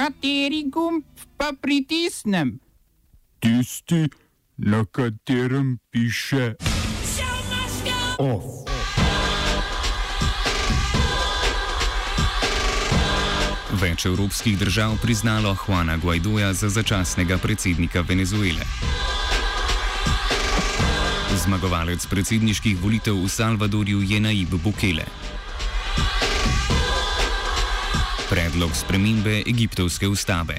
Kateri gumb pa pritisnem? Tisti, na katerem piše OF. Več evropskih držav priznalo Juana Guaidoja za začasnega predsednika Venezuele. Zmagovalec predsedniških volitev v Salvadorju je Naib Bukele. Predlog spremembe egiptovske ustave.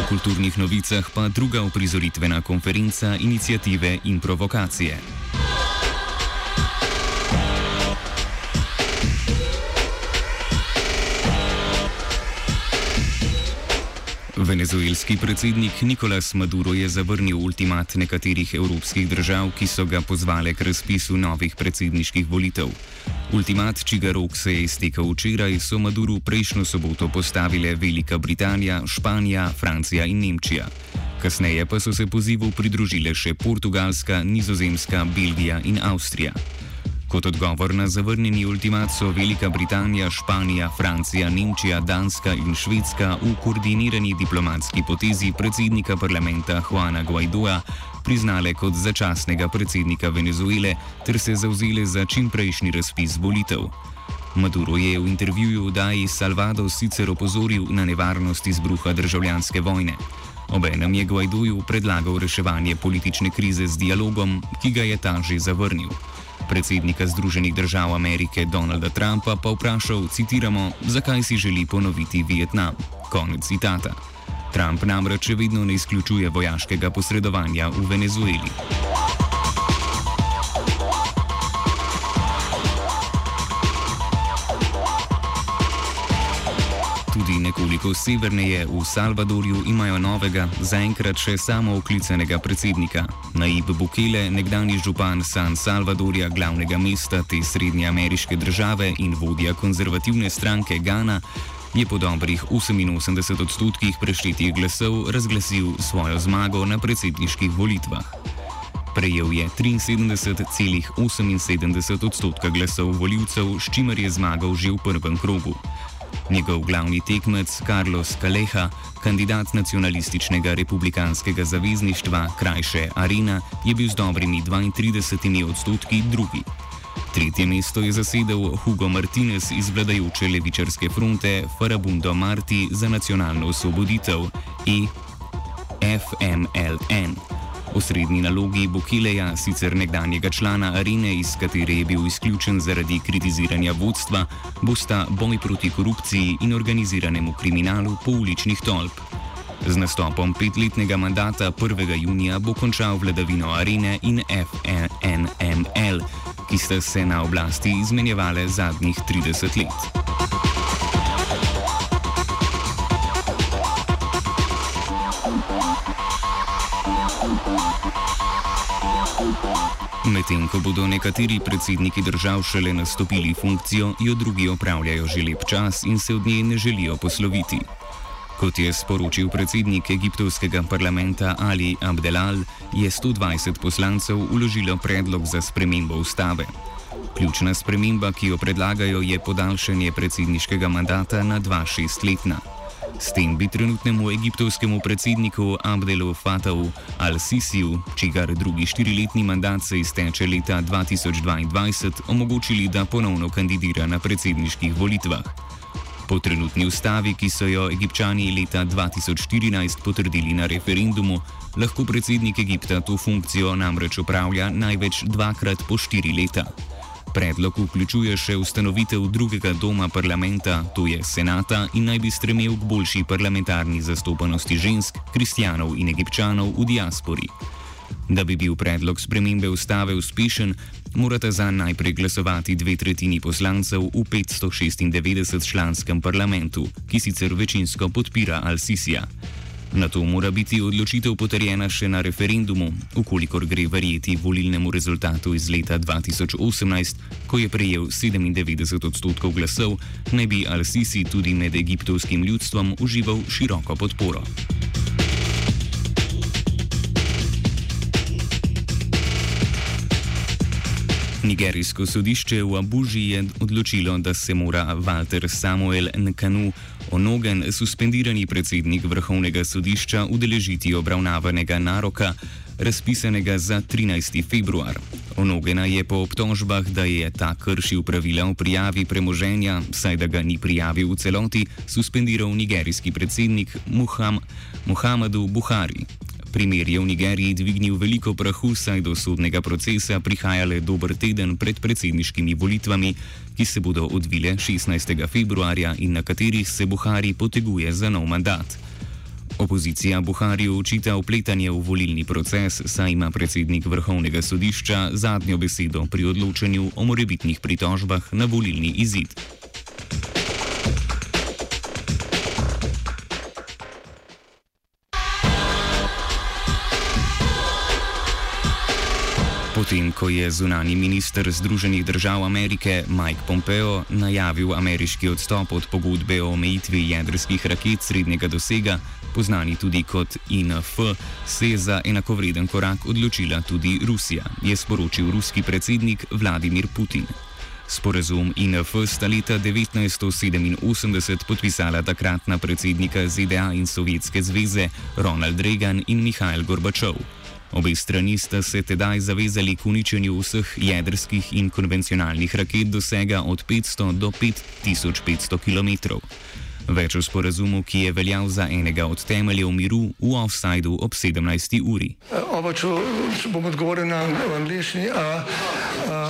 V kulturnih novicah pa druga uprizoritvena konferenca inicijative in provokacije. Venezuelski predsednik Nicolas Maduro je zavrnil ultimat nekaterih evropskih držav, ki so ga pozvale k razpisu novih predsedniških volitev. Ultimat, čigar rok se je iztekel včeraj, so Maduro prejšnjo soboto postavile Velika Britanija, Španija, Francija in Nemčija. Kasneje pa so se pozivu pridružile še Portugalska, Nizozemska, Belgija in Avstrija. Kot odgovor na zavrnjeni ultimat so Velika Britanija, Španija, Francija, Nemčija, Danska in Švedska v koordinirani diplomatski potezi predsednika parlamenta Juana Guaidoja priznale kot začasnega predsednika Venezuele ter se zauzele za čimprejšnji razpis volitev. Maduro je v intervjuju v Daji Salvador sicer opozoril na nevarnost izbruha državljanske vojne. Obenem je Guaidoju predlagal reševanje politične krize z dialogom, ki ga je ta že zavrnil. Predsednika Združenih držav Amerike Donalda Trumpa pa vprašal, citiramo, zakaj si želi ponoviti Vietnam. Konec citata. Trump namreč še vedno ne izključuje vojaškega posredovanja v Venezueli. Tudi nekoliko severneje v Salvadorju imajo novega, zaenkrat še samo oklicanega predsednika. Naib Bukele, nekdani župan San Salvadorja, glavnega mesta te srednje ameriške države in vodja konzervativne stranke Ghana, je po dobrih 88 odstotkih preštetih glasov razglasil svojo zmago na predsedniških volitvah. Prejel je 73,78 odstotka glasov voljivcev, s čimer je zmagal že v prvem krogu. Njegov glavni tekmec Carlos Caleha, kandidat nacionalističnega republikanskega zavezništva krajše Arena, je bil z dobrimi 32 odstotki drugi. Tretje mesto je zasedel Hugo Martinez iz vladajoče levičarske fronte Farabundo Marti za nacionalno osvoboditev EFMLN. Osrednji nalogi Bukileja, sicer nekdanjega člana arene, iz katere je bil izključen zaradi kritiziranja vodstva, bosta boj proti korupciji in organiziranemu kriminalu pouličnih tolp. Z nastopom petletnega mandata 1. junija bo končal vladavino arene in FNML, ki sta se na oblasti izmenjevale zadnjih 30 let. Medtem ko bodo nekateri predsedniki držav šele nastopili funkcijo, jo drugi opravljajo že lep čas in se od nje ne želijo posloviti. Kot je sporočil predsednik egiptovskega parlamenta Ali Abdelal, je 120 poslancev uložilo predlog za spremembo ustave. Ključna sprememba, ki jo predlagajo, je podaljšanje predsedniškega mandata na 2-6 letna. S tem bi trenutnemu egiptovskemu predsedniku Abdelu Fatahu al-Sisiju, čigar drugi štiriletni mandat se izteče leta 2022, omogočili, da ponovno kandidira na predsedniških volitvah. Po trenutni ustavi, ki so jo egipčani leta 2014 potrdili na referendumu, lahko predsednik Egipta to funkcijo namreč upravlja največ dvakrat po štiri leta. Predlog vključuje še ustanovitev drugega doma parlamenta, to je senata, in naj bi stremel k boljši parlamentarni zastopanosti žensk, kristijanov in egipčanov v diaspori. Da bi bil predlog spremembe ustave uspešen, morata za najprej glasovati dve tretjini poslancev v 596 članskem parlamentu, ki sicer večinsko podpira Al-Sisija. Na to mora biti odločitev potrjena še na referendumu, ukolikor gre verjeti volilnemu rezultatu iz leta 2018, ko je prejel 97 odstotkov glasov, naj bi Al-Sisi tudi med egiptovskim ljudstvom užival široko podporo. Nigerijsko sodišče v Abuži je odločilo, da se mora Walter Samuel Nkanu Onogen, suspendirani predsednik vrhovnega sodišča, udeležiti obravnavanega naroka, razpisanega za 13. februar. Onogena je po obtožbah, da je ta kršil pravila o prijavi premoženja, saj da ga ni prijavil v celoti, suspendiral nigerijski predsednik Muham, Muhammadu Buhari. Primer je v Nigeriji dvignil veliko prahu, saj do sodnega procesa prihaja le dober teden pred predsedniškimi volitvami, ki se bodo odvile 16. februarja in na katerih se Buhari poteguje za nov mandat. Opozicija Buhariju očita upletanje v volilni proces, saj ima predsednik vrhovnega sodišča zadnjo besedo pri odločanju o morebitnih pritožbah na volilni izid. Potem, ko je zunani minister Združenih držav Amerike Mike Pompeo najavil ameriški odstop od pogodbe o omejitvi jedrskih raket srednjega dosega, poznani tudi kot INF, se je za enakovreden korak odločila tudi Rusija, je sporočil ruski predsednik Vladimir Putin. Sporazum INF sta leta 1987 podpisala takratna predsednika ZDA in Sovjetske zveze Ronald Reagan in Mihajl Gorbačov. Obe strani sta se tedaj zavezali k uničenju vseh jedrskih in konvencionalnih raket dosega od 500 do 5500 km. Več o sporazumu, ki je veljal za enega od temeljev miru v offsajdu ob 17. uri. Oba, če, če bom odgovoril na angliški.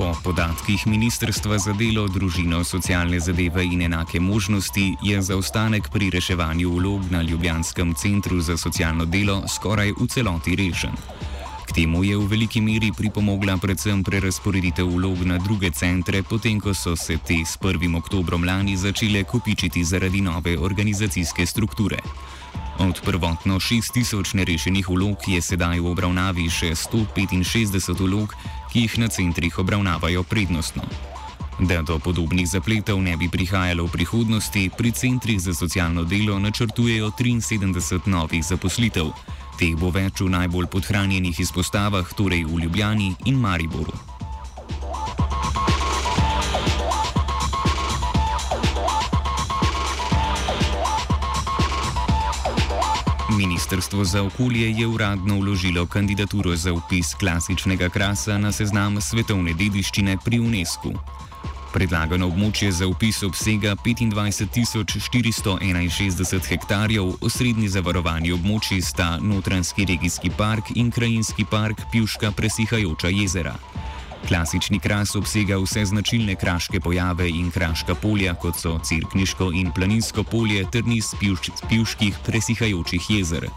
Po podatkih Ministrstva za delo, družino, socialne zadeve in enake možnosti je zaostanek pri reševanju vlog na Ljubljanskem centru za socialno delo skoraj v celoti rešen. K temu je v veliki meri pripomogla predvsem prerasporeditev vlog na druge centre, potem ko so se te s 1. oktobrom lani začele kupičiti zaradi nove organizacijske strukture. Od prvotno 6000 nerešenih vlog je sedaj v obravnavi še 165 vlog, ki jih na centrih obravnavajo prednostno. Da do podobnih zapletov ne bi prihajalo v prihodnosti, pri centrih za socialno delo načrtujejo 73 novih zaposlitev. Teh bo več v najbolj podhranjenih izpostavah, torej v Ljubljani in Mariboru. Ministrstvo za okolje je uradno vložilo kandidaturo za upis klasičnega krasa na seznam svetovne dediščine pri UNESCO. Predlagano območje za upis obsega 25.461 hektarjev, osrednji zavarovani območji sta Notranski regijski park in krajinski park Pjuška presihajoča jezera. Klasični kras obsega vse značilne kraške pojave in kraška polja, kot so Cirkniško in Planinsko polje ter niz pivških presihajočih jezer.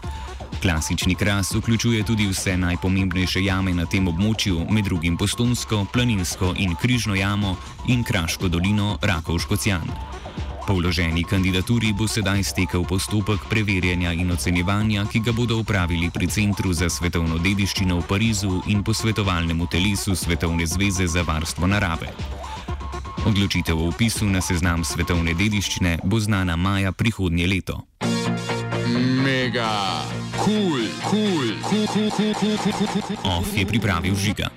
Klasični kras vključuje tudi vse najpomembnejše jame na tem območju, med drugim Postonsko, Planinsko in Križno jamo in Kraško dolino Rakovško-Cjan. Po vloženi kandidaturi bo sedaj stekel postopek preverjanja in ocenjevanja, ki ga bodo upravili pri Centru za svetovno dediščino v Parizu in posvetovalnemu telesu Svetovne zveze za varstvo narave. Odločitev o upisu na seznam svetovne dediščine bo znana maja prihodnje leto. Mega, kul, kul, kul, kul, kul, kul, kul, kul. OF je pripravil žiga.